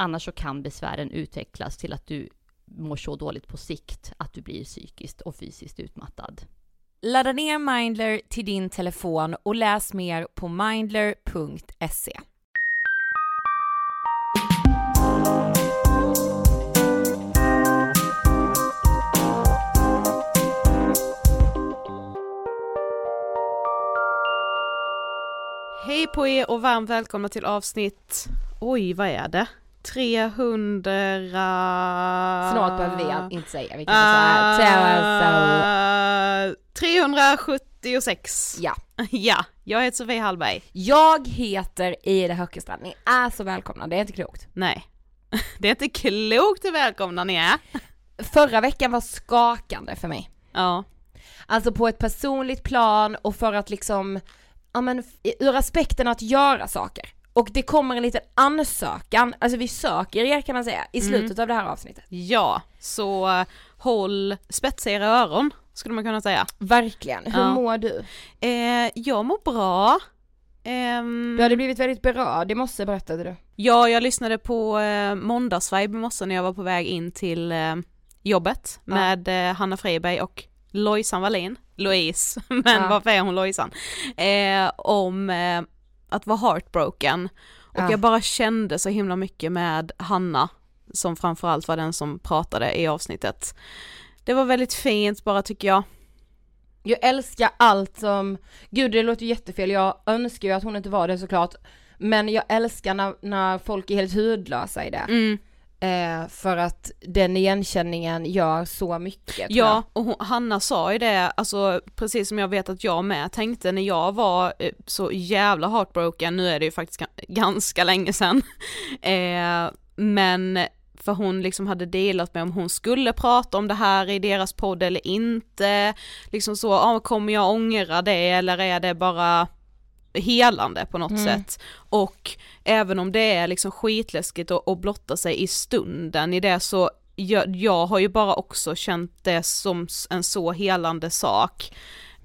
Annars så kan besvären utvecklas till att du mår så dåligt på sikt att du blir psykiskt och fysiskt utmattad. Ladda ner Mindler till din telefon och läs mer på mindler.se. Hej på er och varmt välkomna till avsnitt, oj vad är det? 300... Snart behöver vi inte säga, vi kan uh, säga uh, 376. Ja. ja, jag heter Sofie Hallberg. Jag heter Ida Höckestrand, ni är så välkomna, det är inte klokt. Nej, det är inte klokt hur välkomna ni är. Förra veckan var skakande för mig. Ja. Alltså på ett personligt plan och för att liksom, ja men ur aspekten att göra saker. Och det kommer en liten ansökan, alltså vi söker er kan man säga, i Mm. slutet av det här avsnittet. Ja, så håll spetsa era öron, skulle man kunna säga. Verkligen. Hur Ja. mår du? Eh, jag mår bra. Ehm, Du hade blivit väldigt berörd, det måste berättade du. Ja, jag lyssnade på eh, Måndagsvibe i morse när jag var på väg in till eh, jobbet Ja. med eh, Hanna Freiberg och Lojsan Wallin, Louise, men Ja. varför är hon Lojsan? Eh, om eh, att vara heartbroken. Och Ja. jag bara kände så himla mycket med Hanna, som framförallt var den som pratade i avsnittet. Det var väldigt fint bara tycker jag. Jag älskar allt som, gud det låter jättefel, jag önskar ju att hon inte var det såklart. Men jag älskar när, när folk är helt hudlösa i det. Mm. Eh, för att den igenkänningen gör så mycket. Ja, och hon, Hanna sa ju det, alltså precis som jag vet att jag med tänkte när jag var eh, så jävla heartbroken, nu är det ju faktiskt ga- ganska länge sedan, eh, men för hon liksom hade delat med om hon skulle prata om det här i deras podd eller inte, liksom så, ah, kommer jag ångra det eller är det bara helande på något Mm. sätt. Och även om det är liksom skitläskigt att, att blotta sig i stunden i det så jag, jag har ju bara också känt det som en så helande sak.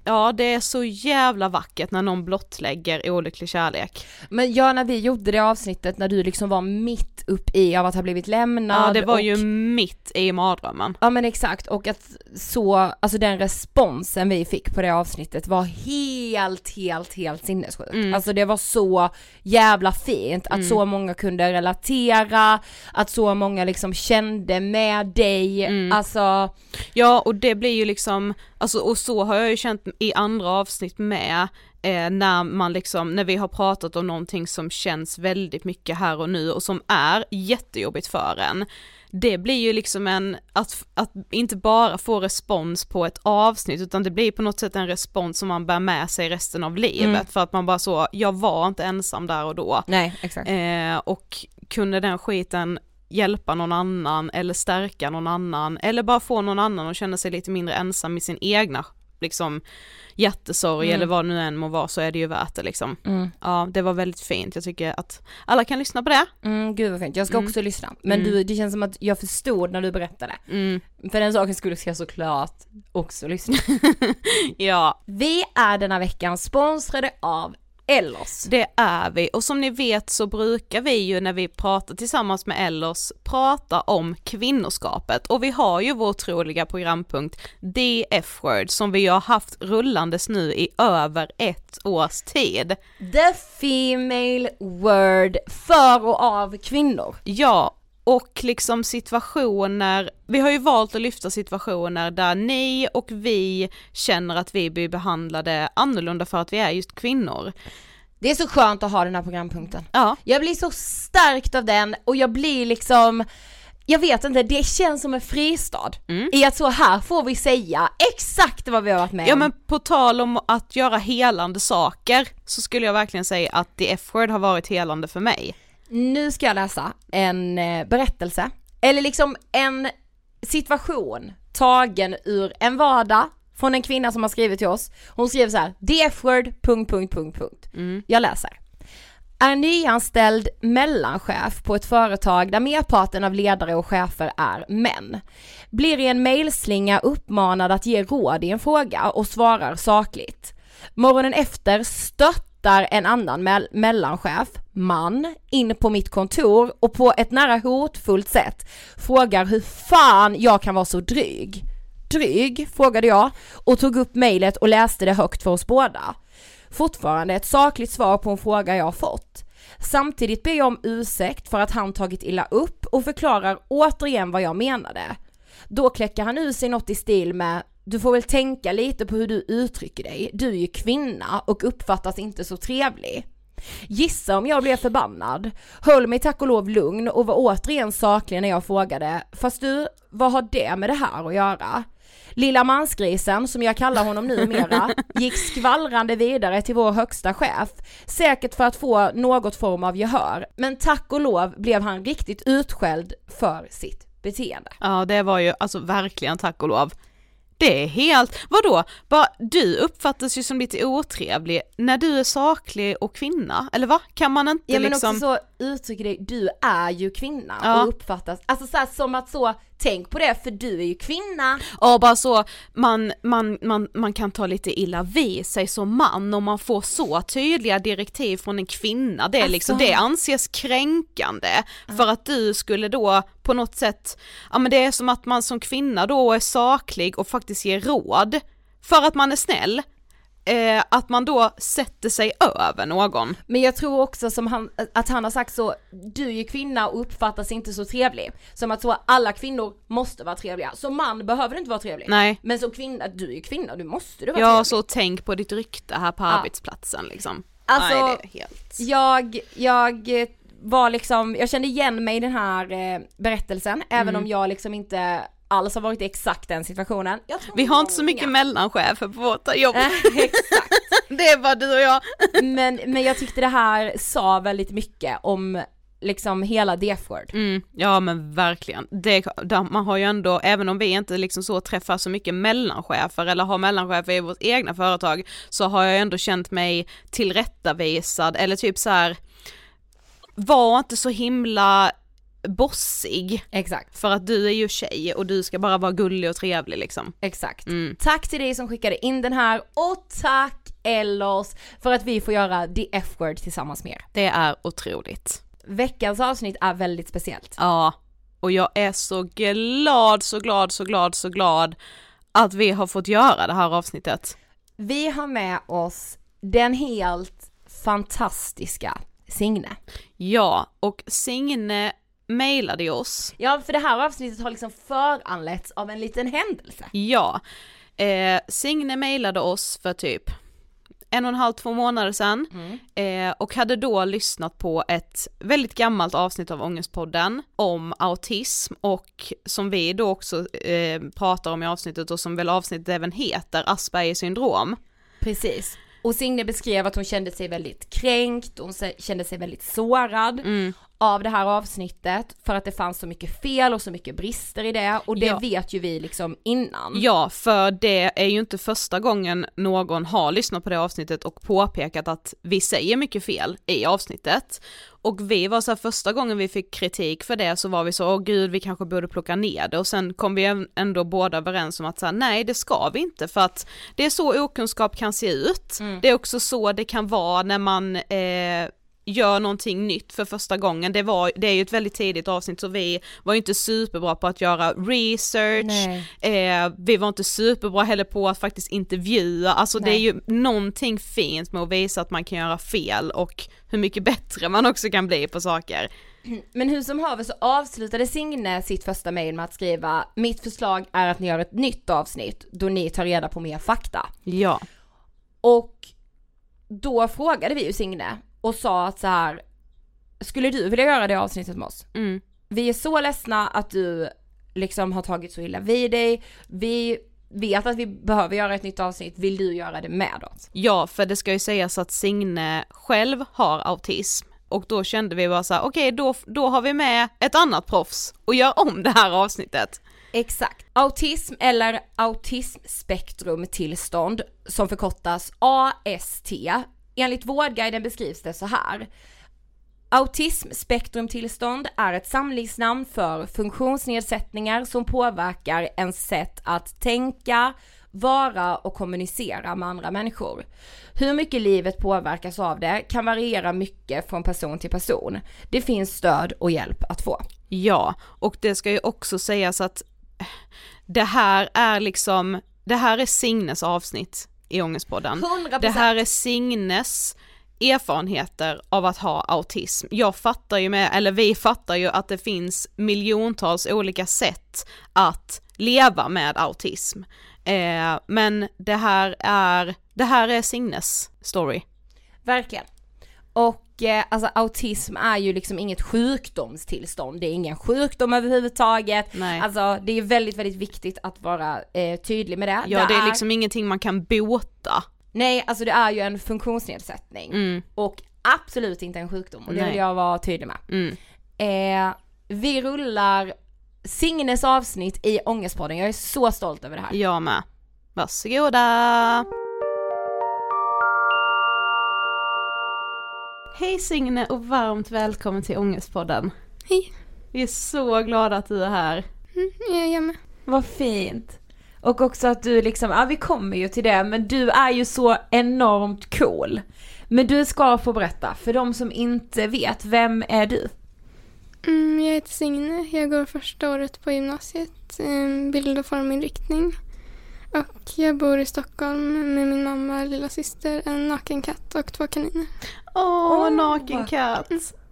Ja, det är så jävla vackert när någon blottlägger olycklig kärlek. Men ja, när vi gjorde det avsnittet när du liksom var mitt upp i av att ha blivit lämnad Ja, det var och... ju mitt i mardrömmen. Ja men exakt och att så, alltså den responsen vi fick på det avsnittet var helt, helt, helt sinnessjuk. Mm. Alltså det var så jävla fint att Mm. så många kunde relatera, att så många liksom kände med dig, Mm. alltså Ja, och det blir ju liksom, alltså och så har jag ju känt i andra avsnitt med, eh, när man liksom, när vi har pratat om någonting som känns väldigt mycket här och nu och som är jättejobbigt för en. Det blir ju liksom en, att, att inte bara få respons på ett avsnitt utan det blir på något sätt en respons som man bär med sig resten av livet Mm. för att man bara så, jag var inte ensam där och då. nej exakt. Eh, och kunde den skiten hjälpa någon annan eller stärka någon annan eller bara få någon annan att känna sig lite mindre ensam i sin egna liksom hjärtesorg Mm. eller vad det nu än må vara så är det ju värt det liksom. Mm. Ja det var väldigt fint, jag tycker att alla kan lyssna på det. Mm, gud vad fint, jag ska Mm. också lyssna. Men Mm. du, det känns som att jag förstod när du berättade. Mm. För den saken skulle jag såklart också lyssna. ja, Vi är denna veckan sponsrade av Ellos. det är vi och som ni vet så brukar vi ju när vi pratar tillsammans med Ellos prata om kvinnoskapet och vi har ju vår troliga programpunkt The F-word som vi har haft rullandes nu i över ett års tid. The Female Word för och av kvinnor. Ja, och liksom situationer, vi har ju valt att lyfta situationer där ni och vi känner att vi blir behandlade annorlunda för att vi är just kvinnor. Det är så skönt att ha den här programpunkten. Ja, Jag blir så stärkt av den och jag blir liksom jag vet inte, det känns som en fristad Mm. i att så här får vi säga exakt vad vi har varit med ja om. men på tal om att göra helande saker så skulle jag verkligen säga att The F-word har varit helande för mig. Nu ska jag läsa en eh, berättelse, eller liksom en situation tagen ur en vardag från en kvinna som har skrivit till oss. Hon skriver så här: the F-word, punkt, punkt, punkt, punkt. Mm. Jag läser. Är nyanställd mellanchef på ett företag där merparten av ledare och chefer är män. Blir i en mejlslinga uppmanad att ge råd i en fråga och svarar sakligt. Morgonen efter stöttar en annan mell- mellanchef man in på mitt kontor och på ett nära hotfullt sätt frågar hur fan jag kan vara så dryg. Dryg? frågade jag och tog upp mejlet och läste det högt för oss båda. Fortfarande ett sakligt svar på en fråga jag fått. Samtidigt ber jag om ursäkt för att han tagit illa upp och förklarar återigen vad jag menade. Då kläcker han ur sig något i stil med du får väl tänka lite på hur du uttrycker dig. Du är ju kvinna och uppfattas inte så trevlig. Gissa om jag blev förbannad, höll mig tack och lov lugn och var återigen saklig när jag frågade, fast du, vad har det med det här att göra? Lilla mansgrisen, som jag kallar honom numera, gick skvallrande vidare till vår högsta chef, säkert för att få något form av gehör, men tack och lov blev han riktigt utskälld för sitt beteende. Ja det var ju alltså verkligen tack och lov. Det är helt, vadå? Bara, du uppfattas ju som lite otrevlig när du är saklig och kvinna, eller va? Kan man inte Ja men liksom... också så uttrycker dig, du är ju kvinna Ja. och uppfattas, alltså så här, som att så, tänk på det för du är ju kvinna. Ja bara så, man, man, man, man kan ta lite illa vid sig som man om man får så tydliga direktiv från en kvinna, det, är liksom, Alltså. det anses kränkande för att du skulle då på något sätt, ja men det är som att man som kvinna då är saklig och faktiskt ger råd för att man är snäll, eh, att man då sätter sig över någon. Men jag tror också som han, att han har sagt så, du är ju kvinna och uppfattas inte så trevlig. Som att så alla kvinnor måste vara trevliga. Som man behöver du inte vara trevlig. Nej. Men som kvinna, du är ju kvinna, du måste du vara Ja trevlig. så tänk på ditt rykte här på arbetsplatsen liksom. Alltså, Nej, det är helt... Jag, jag var liksom, jag kände igen mig i den här eh, berättelsen, även Mm. om jag liksom inte alls har varit i exakt den situationen. Jag tror Vi har inte så mycket mellanchefer på vårt jobb. Eh, Exakt. Det är bara du och jag. Men, men jag tyckte det här sa väldigt mycket om liksom hela the F-word. Mm, ja men verkligen. Det, man har ju ändå, även om vi inte liksom så träffar så mycket mellanchefer eller har mellanchefer i vårt egna företag, så har jag ändå känt mig tillrättavisad eller typ så här. var inte så himla bossig Exakt, för att du är ju tjej och du ska bara vara gullig och trevlig liksom. exakt. Mm. Tack till dig som skickade in den här och tack Ellos för att vi får göra the F-word tillsammans med er. Det är otroligt. Veckans avsnitt är väldigt speciellt. Ja, och jag är så glad, så glad, så glad, så glad att vi har fått göra det här avsnittet. Vi har med oss den helt fantastiska Signe. Ja, och Signe mejlade oss. Ja, för det här avsnittet har liksom föranletts av en liten händelse. Ja, eh, Signe mejlade oss för typ en och en halv, två månader sedan eh, och hade då lyssnat på ett väldigt gammalt avsnitt av Ångestpodden om autism och som vi då också eh, pratar om i avsnittet och som väl avsnittet även heter Aspergers syndrom. Precis. Och Signe beskrev att hon kände sig väldigt kränkt, hon kände sig väldigt sårad av det här avsnittet för att det fanns så mycket fel och så mycket brister i det och det Ja. vet ju vi liksom innan. Ja, för det är ju inte första gången någon har lyssnat på det avsnittet och påpekat att vi säger mycket fel i avsnittet. Och vi var så här, första gången vi fick kritik för det så var vi så, åh gud vi kanske borde plocka ner det och sen kom vi ändå båda överens om att så här, nej det ska vi inte för att det är så okunskap kan se ut. Det är också så det kan vara när man eh, gör någonting nytt för första gången. Det, var, det är ju ett väldigt tidigt avsnitt så vi var ju inte superbra på att göra research, Nej. Eh, vi var inte superbra heller på att faktiskt intervjua, alltså det är Nej. ju någonting fint med att visa att man kan göra fel och hur mycket bättre man också kan bli på saker. Men hur som haver så avslutade Signe sitt första mejl med att skriva Mitt förslag är att ni gör ett nytt avsnitt då ni tar reda på mer fakta. Ja. Och då frågade vi ju Signe och sa att så här Skulle du vilja göra det avsnittet med oss? Mm. Vi är så ledsna att du liksom har tagit så illa vid dig. Vi vet att vi behöver göra ett nytt avsnitt. Vill du göra det med oss? Ja, för det ska ju sägas att Signe själv har autism och då kände vi bara så här: okej då, då har vi med ett annat proffs och gör om det här avsnittet. Exakt. Autism eller autismspektrumtillstånd som förkortas AST. Enligt Vårdguiden beskrivs det så här. Autismspektrumtillstånd är ett samlingsnamn för funktionsnedsättningar som påverkar ens sätt att tänka, vara och kommunicera med andra människor. Hur mycket livet påverkas av det kan variera mycket från person till person. Det finns stöd och hjälp att få. Ja, och det ska ju också sägas att det här är liksom, det här är Signes avsnitt i Ångestpodden. 100%. Det här är Signes erfarenheter av att ha autism. Jag fattar ju med, eller vi fattar ju att det finns miljontals olika sätt att leva med autism. Eh, men det här är, det här är Signes story. Verkligen. Och alltså autism är ju liksom inget sjukdomstillstånd, det är ingen sjukdom överhuvudtaget. Nej. Alltså det är väldigt, väldigt viktigt att vara eh, tydlig med det. Ja, det är liksom ingenting man kan bota. Nej, alltså det är ju en funktionsnedsättning. Mm. Och absolut inte en sjukdom och det Nej. vill jag vara tydlig med. Mm. Eh, vi rullar Signes avsnitt i Ångestpodden, jag är så stolt över det här. Jag med. Varsågoda! Hej Signe och varmt välkommen till Ångestpodden. Hej. Vi är så glada att du är här. Mm, jag är med. Vad fint. Och också att du liksom, ja vi kommer ju till det, men du är ju så enormt cool. Men du ska få berätta, för de som inte vet, vem är du? Mm, jag heter Signe. Jag går första året på gymnasiet, bild och forminriktning. Och jag bor i Stockholm med min mamma, lilla syster, en naken katt och två kaniner. Åh, Åh, naken vad- katt.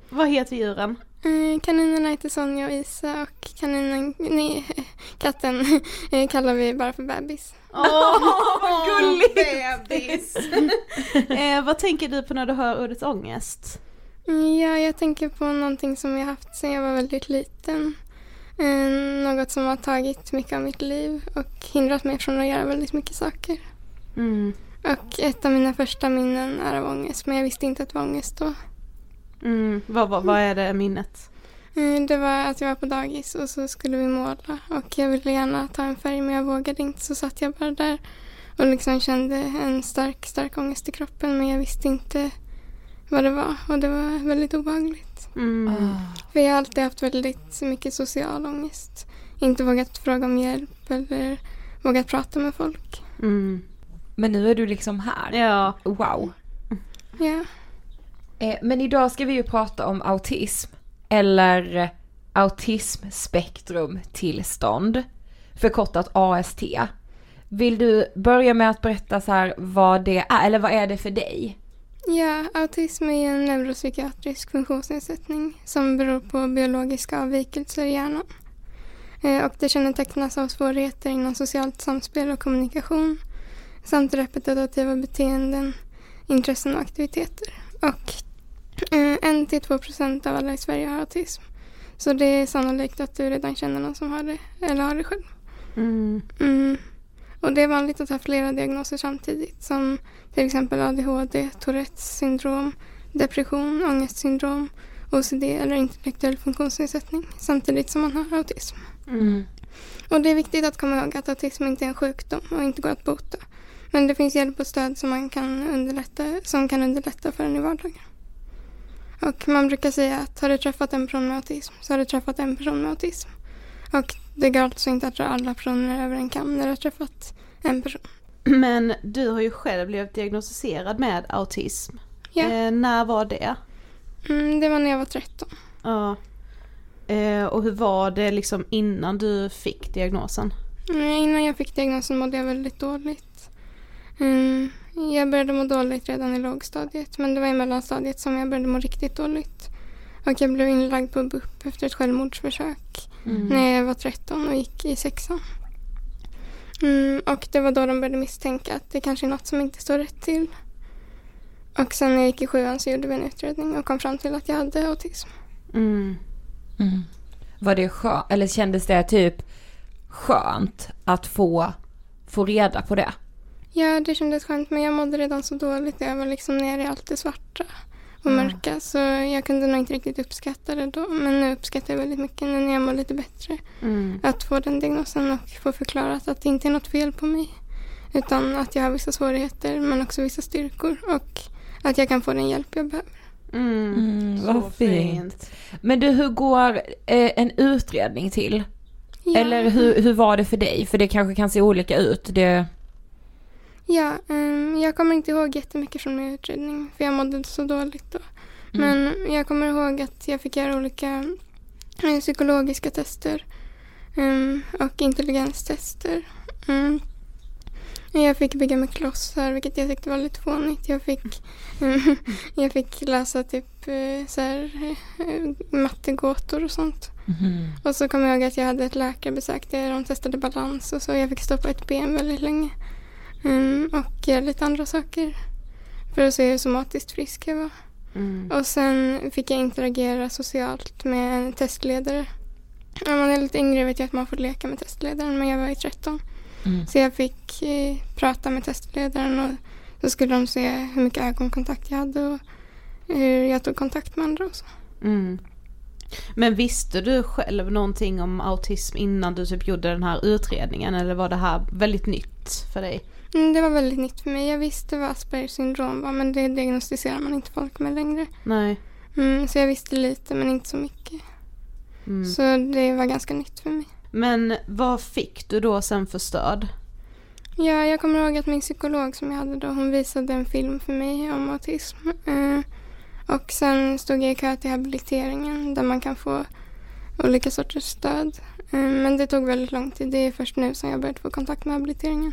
Vad heter djuren? Eh, kaninerna heter Sonja och Isa och kaninen, nej, katten eh, kallar vi bara för bebis. Åh, vad gulligt. bebis! eh, vad tänker du på när du hör ordet ångest? Mm, Ja, jag tänker på någonting som jag haft sedan jag var väldigt liten. Eh, något som har tagit mycket av mitt liv och hindrat mig från att göra väldigt mycket saker. Mm. Och ett av mina första minnen är av ångest, men jag visste inte att det var ångest då. Mm. Vad, vad, vad är det minnet? Eh, Det var att jag var på dagis och så skulle vi måla och jag ville gärna ta en färg men jag vågade inte så satt jag bara där och liksom kände en stark, stark ångest i kroppen men jag visste inte vad det var och det var väldigt obehagligt. Mm. För jag har alltid haft väldigt mycket social ångest. Inte vågat fråga om hjälp eller vågat prata med folk. Mm. Men nu är du liksom här. Ja. Wow. Ja. Eh, men idag ska vi ju prata om autism, eller autismspektrumtillstånd, förkortat AST. Vill du börja med att berätta så här vad det är, eller vad är det för dig? Ja, autism är en neuropsykiatrisk funktionsnedsättning som beror på biologiska avvikelser i hjärnan. Eh, Och det kännetecknas av svårigheter inom socialt samspel och kommunikation samt repetitiva beteenden, intressen och aktiviteter. Och eh, 1-2 procent av alla i Sverige har autism. Så det är sannolikt att du redan känner någon som har det eller har det själv. Mm. Mm. Och det är vanligt att ha flera diagnoser samtidigt som till exempel ADHD, Tourettes syndrom, depression, ångestsyndrom, OCD eller intellektuell funktionsnedsättning samtidigt som man har autism. Mm. Och det är viktigt att komma ihåg att autism inte är en sjukdom och inte går att bota. Men det finns hjälp och stöd som, man kan underlätta, som kan underlätta för en i vardagen. Och man brukar säga att har du träffat en person med autism så har du träffat en person med autism. Och det går alltså inte att dra alla personer över en kam när du har träffat en person. Men du har ju själv blivit diagnostiserad med autism. Ja. Eh, när var det? Mm, det var när jag var 13. Ja. Eh, och hur var det liksom innan du fick diagnosen? Mm, Innan jag fick diagnosen mådde jag väldigt dåligt. Mm, jag började må dåligt redan i lågstadiet men det var i mellanstadiet som jag började må riktigt dåligt. Och jag blev inlagd på BUP efter ett självmordsförsök när jag var 13 och gick i sexan. Mm, och det var då de började misstänka att det kanske är något som inte står rätt till. Och sen när jag gick i sjuan så gjorde vi en utredning och kom fram till att jag hade autism. Mm. Var det skönt, eller kändes det typ skönt att få, få reda på det? Ja, det kändes skönt men jag mådde redan så dåligt. Jag var liksom nere i allt det svarta och mörka så jag kunde nog inte riktigt uppskatta det då. Men nu uppskattar jag väldigt mycket nu när jag mår lite bättre. Mm. Att få den diagnosen och få förklarat att det inte är något fel på mig. Utan att jag har vissa svårigheter men också vissa styrkor och att jag kan få den hjälp jag behöver. Mm. Mm, Så vad fint. Men du, hur går eh, en utredning till? Ja. Eller hur, hur var det för dig? För det kanske kan se olika ut. Det... Ja, ehm, jag kommer inte ihåg jättemycket från min utredning för jag mådde så dåligt då. Men jag kommer ihåg att jag fick göra olika eh, psykologiska tester ehm, och intelligenstester. Mm. Jag fick bygga med klossar vilket jag tyckte var lite fånigt. Jag fick, jag fick läsa typ eh, så här, eh, mattegåtor och sånt. Och så kommer jag ihåg att jag hade ett läkarbesök där de testade balans och så. Jag fick stå på ett ben väldigt länge. Mm, och göra lite andra saker. För att se hur somatiskt frisk jag var. Mm. Och sen fick jag interagera socialt med en testledare. När man är lite yngre vet jag att man får leka med testledaren men jag var i 13. Mm. Så jag fick eh, prata med testledaren och så skulle de se hur mycket ögonkontakt jag hade och hur jag tog kontakt med andra och så. Mm. Men visste du själv någonting om autism innan du typ gjorde den här utredningen eller var det här väldigt nytt för dig? Mm, det var väldigt nytt för mig. Jag visste vad Aspergers syndrom var men det diagnostiserar man inte folk med längre. Nej. Mm, så jag visste lite men inte så mycket. Mm. Så det var ganska nytt för mig. Men vad fick du då sen för stöd? Ja, jag kommer ihåg att min psykolog som jag hade då, hon visade en film för mig om autism. Eh, och sen stod jag i kö till habiliteringen där man kan få olika sorters stöd. Eh, men det tog väldigt lång tid. Det är först nu som jag börjat få kontakt med habiliteringen.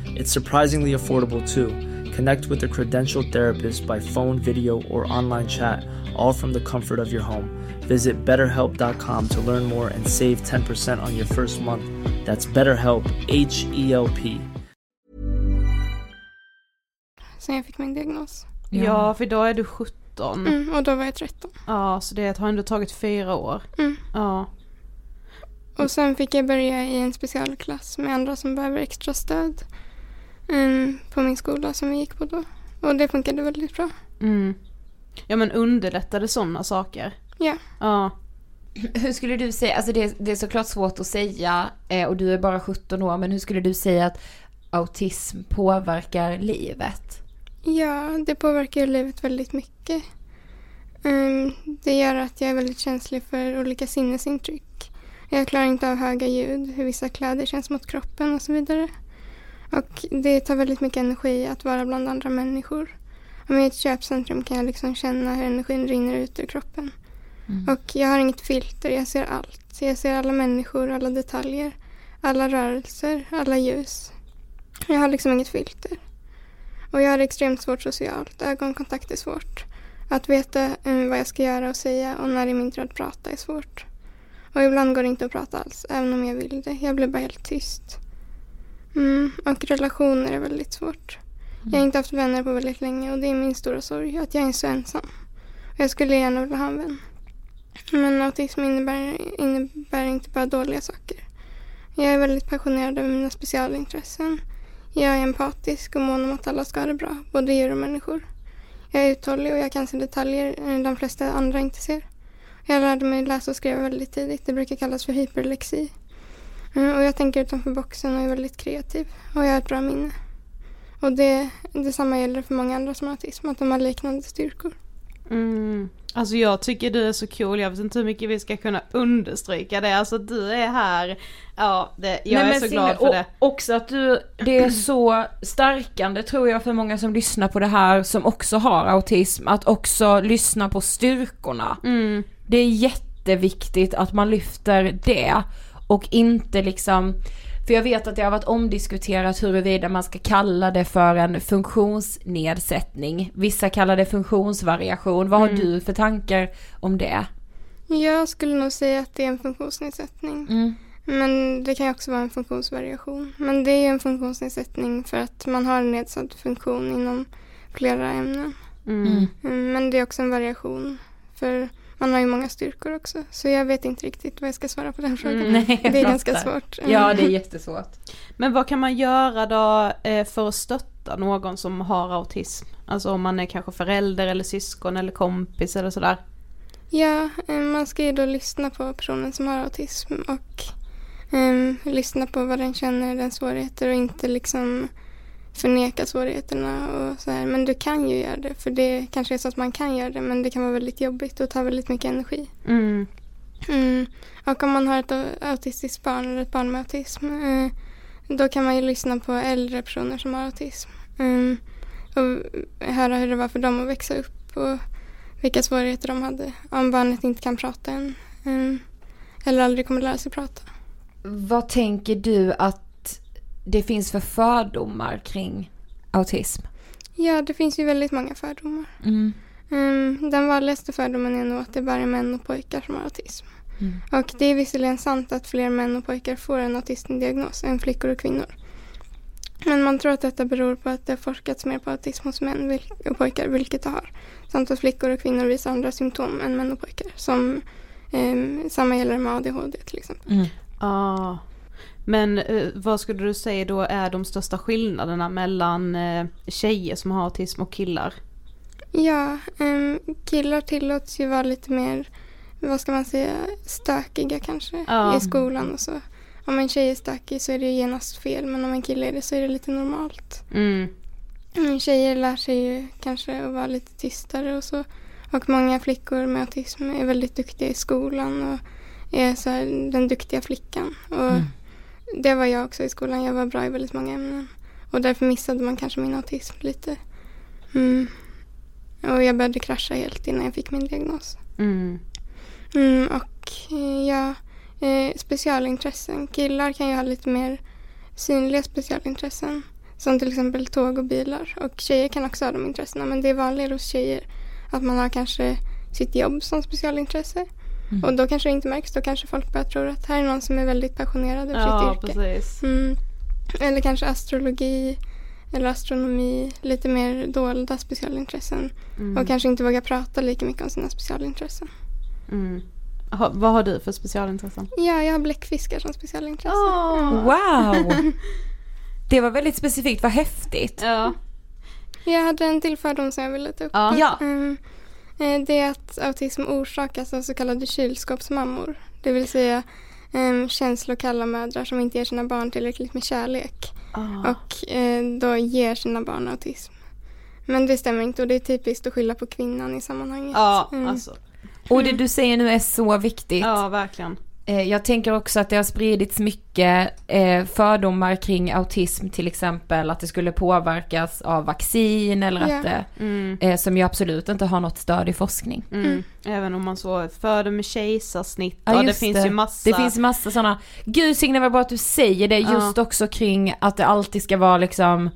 It's surprisingly affordable too. Connect with a credentialed therapist by phone, video, or online chat, all from the comfort of your home. Visit betterhelp.com to learn more and save 10% on your first month. That's BetterHelp, H E L P. Sen jag fick min diagnos. Ja, för då är du 17. Mm, och då var jag 13. Ja, så det har ändå tagit fyra år. Mm. Ja. Och sen fick jag börja i en specialklass med andra som behöver extra stöd. Mm, på min skola som vi gick på då. Och det funkade väldigt bra. Mm. Ja men underlättade sådana saker? Ja. Ja. Hur skulle du säga, alltså det, det är såklart svårt att säga eh, och du är bara 17 år, men hur skulle du säga att autism påverkar livet? Ja, det påverkar livet väldigt mycket. Mm, det gör att jag är väldigt känslig för olika sinnesintryck. Jag klarar inte av höga ljud, hur vissa kläder känns mot kroppen och så vidare. Och det tar väldigt mycket energi att vara bland andra människor. Är i ett köpcentrum kan jag liksom känna hur energin rinner ut ur kroppen. Och jag har inget filter, jag ser allt. Jag ser alla människor, alla detaljer, alla rörelser, alla ljus. Jag har liksom inget filter. Och jag har det extremt svårt socialt. Ögonkontakt är svårt. Att veta eh, vad jag ska göra och säga och när det är min tur att prata är svårt. Och ibland går det inte att prata alls, även om jag vill det. Jag blir bara helt tyst. Mm, och relationer är väldigt svårt. Jag har inte haft vänner på väldigt länge och det är min stora sorg att jag är så ensam. Och jag skulle gärna vilja ha en vän. Men autism innebär, innebär inte bara dåliga saker. Jag är väldigt passionerad över mina specialintressen. Jag är empatisk och mån om att alla ska ha det bra, både djur och människor. Jag är uthållig och jag kan se detaljer eh, de flesta andra inte ser. Jag lärde mig läsa och skriva väldigt tidigt. Det brukar kallas för hyperlexi. Mm, Och jag tänker utanför boxen och är väldigt kreativ. Och jag har ett bra minne. Och det, detsamma gäller för många andra som har autism, att de har liknande styrkor. Mm. Alltså jag tycker du är så cool, jag vet inte hur mycket vi ska kunna understryka det. Alltså du är här, ja det, jag Nej, är så Signe, glad för och det. Också att du, det är så stärkande tror jag för många som lyssnar på det här som också har autism, att också lyssna på styrkorna. Mm. Det är jätteviktigt att man lyfter det och inte liksom för jag vet att det har varit omdiskuterat huruvida man ska kalla det för en funktionsnedsättning. Vissa kallar det funktionsvariation. Vad har Mm. du för tankar om det? Jag skulle nog säga att det är en funktionsnedsättning. Mm. Men det kan ju också vara en funktionsvariation. Men det är ju en funktionsnedsättning för att man har en nedsatt funktion inom flera ämnen. Mm. Mm, Men det är också en variation. För man har ju många styrkor också. Så jag vet inte riktigt vad jag ska svara på den frågan. Mm. Nej, Det är ganska svårt. Mm. Ja, det är jättesvårt. Men vad kan man göra då eh, för att stötta någon som har autism? Alltså om man är kanske förälder eller syskon eller kompis eller sådär. Ja, eh, man ska ju då lyssna på personen som har autism och ehm, lyssna på vad den känner, den svårigheter och inte liksom förneka svårigheterna och så här. Men du kan ju göra det, för det kanske är så att man kan göra det, men det kan vara väldigt jobbigt och ta väldigt mycket energi. Mm. Mm. Och om man har ett au- autistiskt barn eller ett barn med autism, eh, då kan man ju lyssna på äldre personer som har autism. Mm. Och höra hur det var för dem att växa upp och vilka svårigheter de hade. Om barnet inte kan prata än. Mm. Eller aldrig kommer lära sig prata. Vad tänker du att det finns för fördomar kring autism? Ja, det finns ju väldigt många fördomar. Mm. Mm, den vanligaste fördomen är nog att det bara är män och pojkar som har autism. Mm. Och det är visserligen sant att fler män och pojkar får en autismdiagnos än flickor och kvinnor. Men man tror att detta beror på att det har forskats mer på autism hos män och pojkar, vilket det har. Samt att flickor och kvinnor visar andra symptom än män och pojkar. Som ehm, samma gäller med ADHD till exempel. Mm. Ja. Men eh, vad skulle du säga då är de största skillnaderna mellan eh, tjejer som har autism och killar? Ja, ehm, killar tillåts ju vara lite mer, vad ska man säga, stökiga kanske Ja. i skolan och så. Om en tjej är stökig så är det genast fel men om en kille är det så är det lite normalt. Mm. Mm, Tjejer lär sig ju kanske att vara lite tystare och så. Och många flickor med autism är väldigt duktiga i skolan och är så den duktiga flickan. Och Det var jag också i skolan. Jag var bra i väldigt många ämnen. Och därför missade man kanske min autism lite. Mm. Och jag började krascha helt innan jag fick min diagnos. Mm. Mm, och eh, ja, eh, specialintressen. Killar kan ju ha lite mer synliga specialintressen. Som till exempel tåg och bilar. Och tjejer kan också ha de intressena. Men det är vanligare hos tjejer att man har kanske sitt jobb som specialintresse. Mm. Och då kanske det inte märks. Då kanske folk börjar tro att här är någon som är väldigt passionerad över Ja, sitt yrke. precis. Mm. Eller kanske astrologi eller astronomi. Lite mer dolda specialintressen. Mm. Och kanske inte våga prata lika mycket om sina specialintressen. Mm. Ha, vad har du för specialintressen? Ja, jag har bläckfiskar som specialintresse. Åh. Wow! Det var väldigt specifikt, vad häftigt. Ja. Jag hade en till fördom som jag ville ta upp. Ja. Ja. Mm. Eh, Det är att autism orsakas av så kallade kylskåpsmammor. Det vill säga um, känslokalla mödrar som inte ger sina barn tillräckligt med kärlek. Ah. Och eh, då ger sina barn autism. Men det stämmer inte och det är typiskt att skylla på kvinnan i sammanhanget. Ja, Mm. alltså. Och det du säger nu är så viktigt. Ja, verkligen. Eh, Jag tänker också att det har spridits mycket eh, fördomar kring autism till exempel att det skulle påverkas av vaccin eller Ja. att det, Mm. eh, som ju absolut inte har något stöd i forskning. Mm. Även om man så föder med kejsarsnitt Ja, och det finns det. ju massa. Det finns massa sådana, gud Signe vad bra att du säger det Ja. just också kring att det alltid ska vara liksom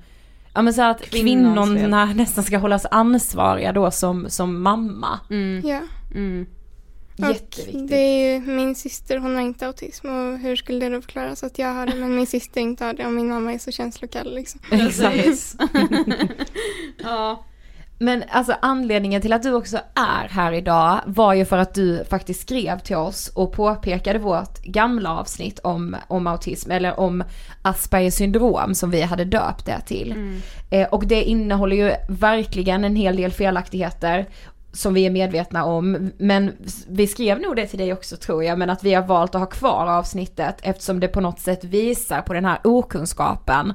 Ja men så att kvinnorna nästan ska hållas ansvariga då som, som mamma. Mm. Mm. Jätteviktigt. det är ju min syster, hon har inte autism och hur skulle det då förklaras att jag har det men min syster inte har det och min mamma är så känslokall liksom. Precis. ja. Men alltså anledningen till att du också är här idag var ju för att du faktiskt skrev till oss och påpekade vårt gamla avsnitt om, om autism eller om Aspergers syndrom som vi hade döpt det till. Eh, och det innehåller ju verkligen en hel del felaktigheter som vi är medvetna om. Men vi skrev nog det till dig också tror jag, men att vi har valt att ha kvar avsnittet eftersom det på något sätt visar på den här okunskapen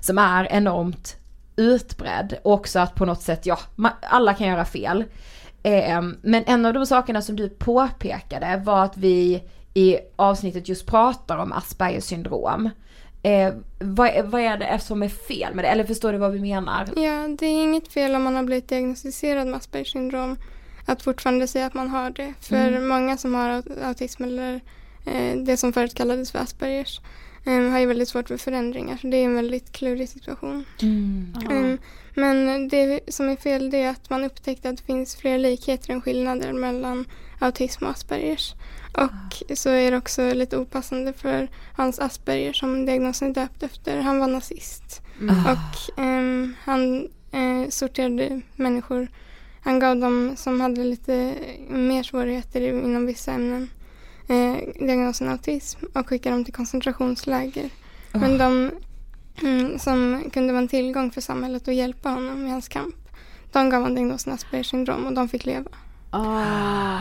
som är enormt utbredd. Och också att på något sätt, ja, alla kan göra fel. Eh, men en av de sakerna som du påpekade var att vi i avsnittet just pratar om Aspergers syndrom. Eh, vad, vad är det som är fel med det? Eller förstår du vad vi menar? Ja, det är inget fel om man har blivit diagnostiserad med Aspergers syndrom att fortfarande säga att man har det. För mm. många som har autism eller eh, det som förut kallades för Aspergers um, har ju väldigt svårt för förändringar. Så det är en väldigt klurig situation. Mm. Um, men det som är fel det är att man upptäckte att det finns fler likheter än skillnader mellan autism och Aspergers. Och så är det också lite opassande för hans Asperger som diagnosen är döpt efter. Han var nazist. Mm. Och um, han uh, sorterade människor. Han gav dem som hade lite mer svårigheter inom vissa ämnen eh, diagnosen autism och skickade dem till koncentrationsläger. Oh. Men de mm, som kunde vara en tillgång för samhället och hjälpa honom i hans kamp, de gav han diagnosen Aspergers syndrom och de fick leva. Ah.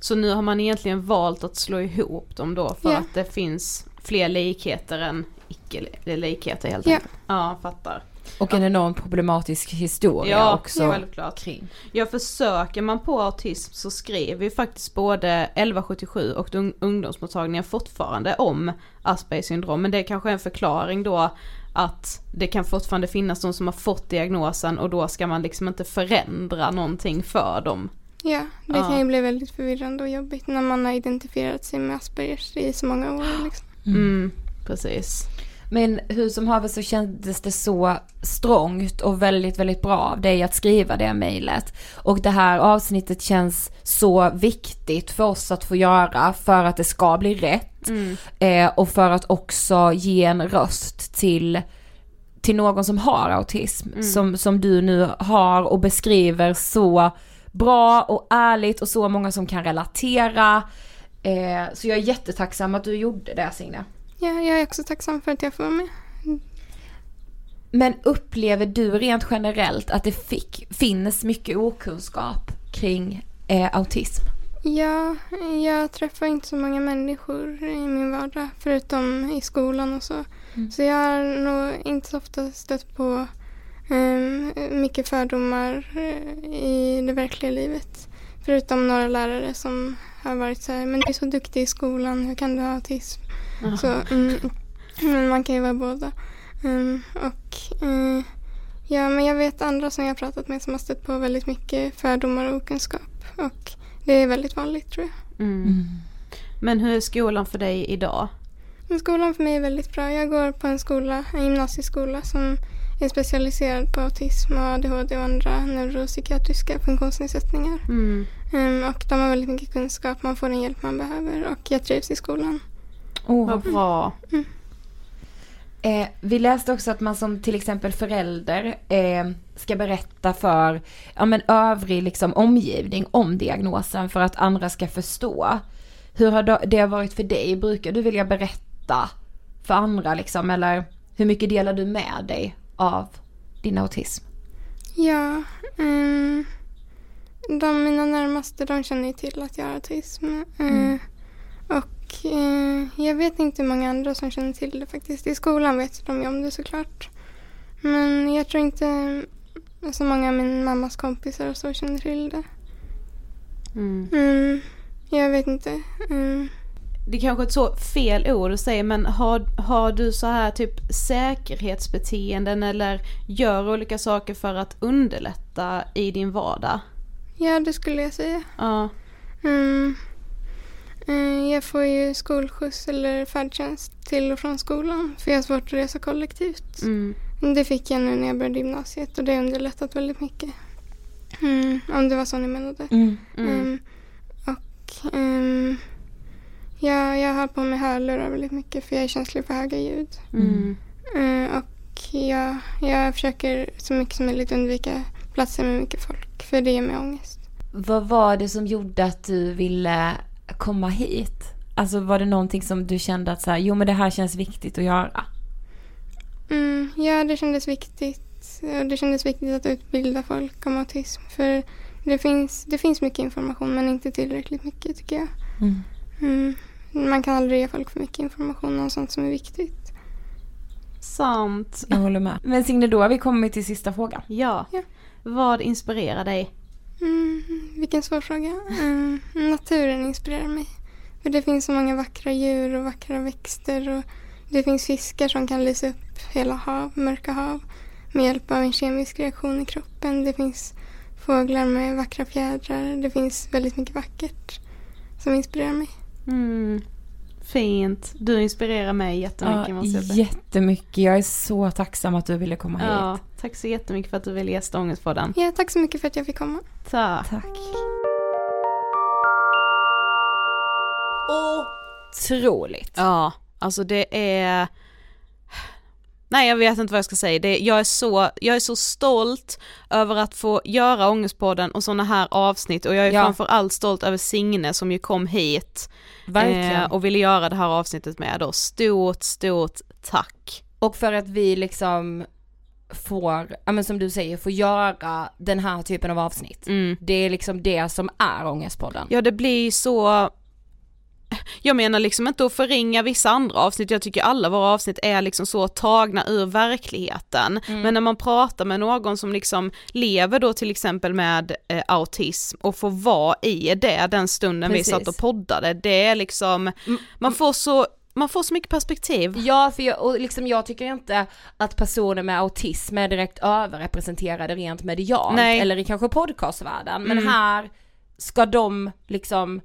Så nu har man egentligen valt att slå ihop dem då för yeah. att det finns fler likheter än icke-likheter helt enkelt? Ja, fattar. Och en enormt problematisk historia ja, också. Självklart. Kring. Ja, försöker man på autism så skriver ju faktiskt både 1177 och ungdomsmottagningen fortfarande om Aspergers syndrom. Men det är kanske en förklaring då att det kan fortfarande finnas de som har fått diagnosen och då ska man liksom inte förändra någonting för dem. Ja, det ja. kan ju bli väldigt förvirrande och jobbigt när man har identifierat sig med Aspergers i så många år. Liksom. Mm, precis. Men hur som haver så kändes det så strångt och väldigt, väldigt bra av dig att skriva det mejlet. Och det här avsnittet känns så viktigt för oss att få göra för att det ska bli rätt. Mm. Eh, och för att också ge en röst till till någon som har autism, mm. som, som du nu har och beskriver så bra och ärligt och så många som kan relatera. Eh, så jag är jättetacksam att du gjorde det Signe. Ja, jag är också tacksam för att jag får vara med. Men upplever du rent generellt att det fick, finns mycket okunskap kring eh, autism? Ja, jag träffar inte så många människor i min vardag förutom i skolan och så. Mm. Så jag har nog inte så ofta stött på um, mycket fördomar uh, i det verkliga livet. Förutom några lärare som har varit så här, men du är så duktig i skolan, hur kan du ha autism? Så, mm, men man kan ju vara båda. Um, och uh, ja, men jag vet andra som jag har pratat med som har stött på väldigt mycket fördomar och okunskap. Och det är väldigt vanligt tror jag. Mm. Mm. Men hur är skolan för dig idag? Skolan för mig är väldigt bra. Jag går på en skola, en gymnasieskola som är specialiserad på autism och ADHD och andra neuropsykiatriska funktionsnedsättningar. Mm. Um, och de har väldigt mycket kunskap, man får den hjälp man behöver och jag trivs i skolan. Oh. Vad bra. Mm. Eh, vi läste också att man som till exempel förälder eh, ska berätta för ja, men övrig liksom, omgivning om diagnosen för att andra ska förstå. Hur har det varit för dig? Brukar du vilja berätta för andra liksom, eller hur mycket delar du med dig av din autism? Ja, um, de mina närmaste de känner ju till att jag har autism. Mm. Uh, och eh, jag vet inte hur många andra som känner till det faktiskt. I skolan vet de ju om det såklart. Men jag tror inte så många av min mammas kompisar och så känner till det. Mm. Mm, jag vet inte. Mm. Det är kanske är ett så fel ord att säga men har, har du så här typ säkerhetsbeteenden eller gör olika saker för att underlätta i din vardag? Ja det skulle jag säga. Ja. Mm. Eh, jag får ju skolskjuts eller färdtjänst till och från skolan för jag har svårt att resa kollektivt. Mm. Det fick jag nu när jag började gymnasiet och det har underlättat väldigt mycket. Mm, om det var så ni menade. Mm. Um, och um, ja, jag har på mig hörlurar väldigt mycket för jag är känslig för höga ljud. Uh, och ja, jag försöker så mycket som möjligt undvika platser med mycket folk för det ger mig ångest. Vad var det som gjorde att du ville komma hit? Alltså var det någonting som du kände att så här, jo men det här känns viktigt att göra? Mm, ja, det kändes viktigt. Det kändes viktigt att utbilda folk om autism. För det finns, det finns mycket information men inte tillräckligt mycket tycker jag. Mm. Mm, man kan aldrig ge folk för mycket information om sånt som är viktigt. Sant. Jag håller med. Men Signe, då har vi kommit till sista frågan. Ja. Ja. Vad inspirerar dig? Mm, vilken svår fråga. Mm, naturen inspirerar mig. För det finns så många vackra djur och vackra växter och det finns fiskar som kan lysa upp hela hav, mörka hav med hjälp av en kemisk reaktion i kroppen. Det finns fåglar med vackra fjädrar. Det finns väldigt mycket vackert som inspirerar mig. Mm. Fint. Du inspirerar mig jättemycket Ja, måste jag säga. jättemycket. Jag är så tacksam att du ville komma hit. Ja, tack så jättemycket för att du ville gästa Ångestpodden. Ja, tack så mycket för att jag fick komma. Tack. Tack. Otroligt. Ja, alltså det är... Nej jag vet inte vad jag ska säga, det, jag, är så, jag är så stolt över att få göra Ångestpodden och sådana här avsnitt och jag är Ja. framförallt stolt över Signe som ju kom hit eh, och ville göra det här avsnittet med oss. Stort, stort tack. Och för att vi liksom får, ja men som du säger, får göra den här typen av avsnitt. Mm. Det är liksom det som är Ångestpodden. Ja det blir så jag menar liksom inte att förringa vissa andra avsnitt, jag tycker alla våra avsnitt är liksom så tagna ur verkligheten. Men när man pratar med någon som liksom lever då till exempel med eh, autism och får vara i det den stunden Precis. vi satt och poddade, det är liksom, man får så, man får så mycket perspektiv. Ja, för jag, och liksom jag tycker inte att personer med autism är direkt överrepresenterade rent medialt Nej. eller i kanske podcastvärlden. Men Mm. här ska de liksom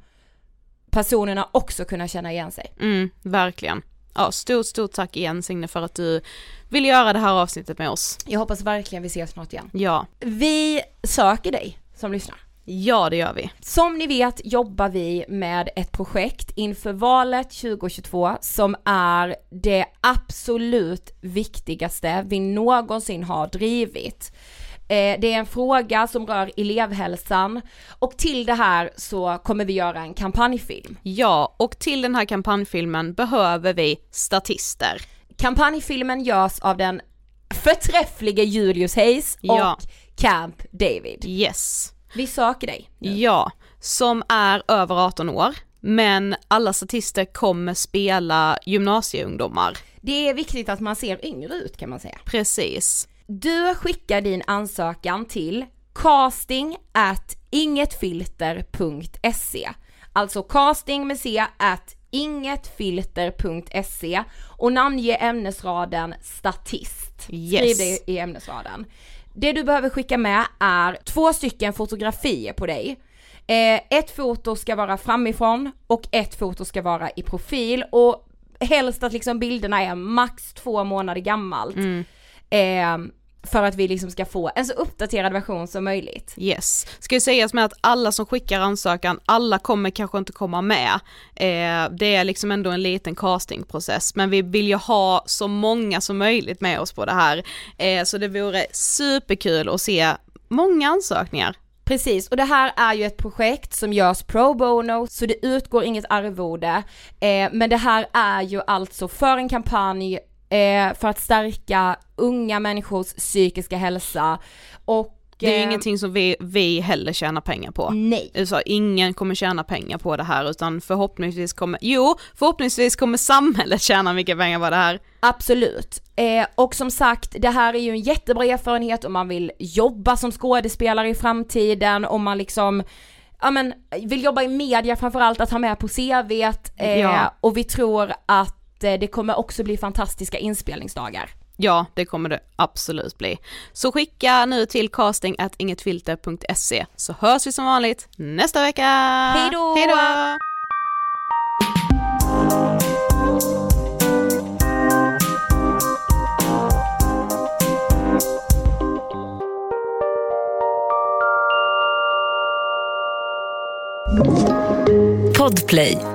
personerna också kunna känna igen sig. Mm, verkligen. Ja, stort, stort tack igen Signe för att du vill göra det här avsnittet med oss. Jag hoppas verkligen vi ses snart igen. Ja, Vi söker dig som lyssnar. ja det gör vi. Som ni vet jobbar vi med ett projekt inför valet 2022 som är det absolut viktigaste vi någonsin har drivit. Eh, Det är en fråga som rör elevhälsan och till det här så kommer vi göra en kampanjfilm. Ja, och till den här kampanjfilmen behöver vi statister. Kampanjfilmen görs av den förträfflige Julius Hayes och Ja. Camp David. Yes. Vi söker dig. Ja, som är över 18 år, men alla statister kommer spela gymnasieungdomar. Det är viktigt att man ser yngre ut kan man säga. Precis. Du skickar din ansökan till casting at ingetfilter.se Alltså casting med c at ingetfilter.se och namnge ämnesraden statist. Skriv Yes. det i ämnesraden. Det du behöver skicka med är två stycken fotografier på dig. Eh, ett foto ska vara framifrån och ett foto ska vara i profil och helst att liksom bilderna är max två månader gammalt. Eh, för att vi liksom ska få en så uppdaterad version som möjligt. Yes. Ska ju sägas med att alla som skickar ansökan, alla kommer kanske inte komma med. Eh, det är liksom ändå en liten castingprocess, men vi vill ju ha så många som möjligt med oss på det här. Eh, så det vore superkul att se många ansökningar. Precis, och det här är ju ett projekt som görs pro bono, så det utgår inget arvode. Eh, men det här är ju alltså för en kampanj eh, för att stärka unga människors psykiska hälsa och Det är ju eh, ingenting som vi, vi heller tjänar pengar på. Nej. Så ingen kommer tjäna pengar på det här utan förhoppningsvis kommer, jo förhoppningsvis kommer samhället tjäna mycket pengar på det här. Absolut. Eh, och som sagt, det här är ju en jättebra erfarenhet om man vill jobba som skådespelare i framtiden, om man liksom Ja men vill jobba i media framförallt att ha med på CVt eh, Ja. och vi tror att det kommer också bli fantastiska inspelningsdagar. Ja, det kommer det absolut bli. Så skicka nu till casting at ingetfilter.se så hörs vi som vanligt nästa vecka! Hej då! Hej då! Podplay.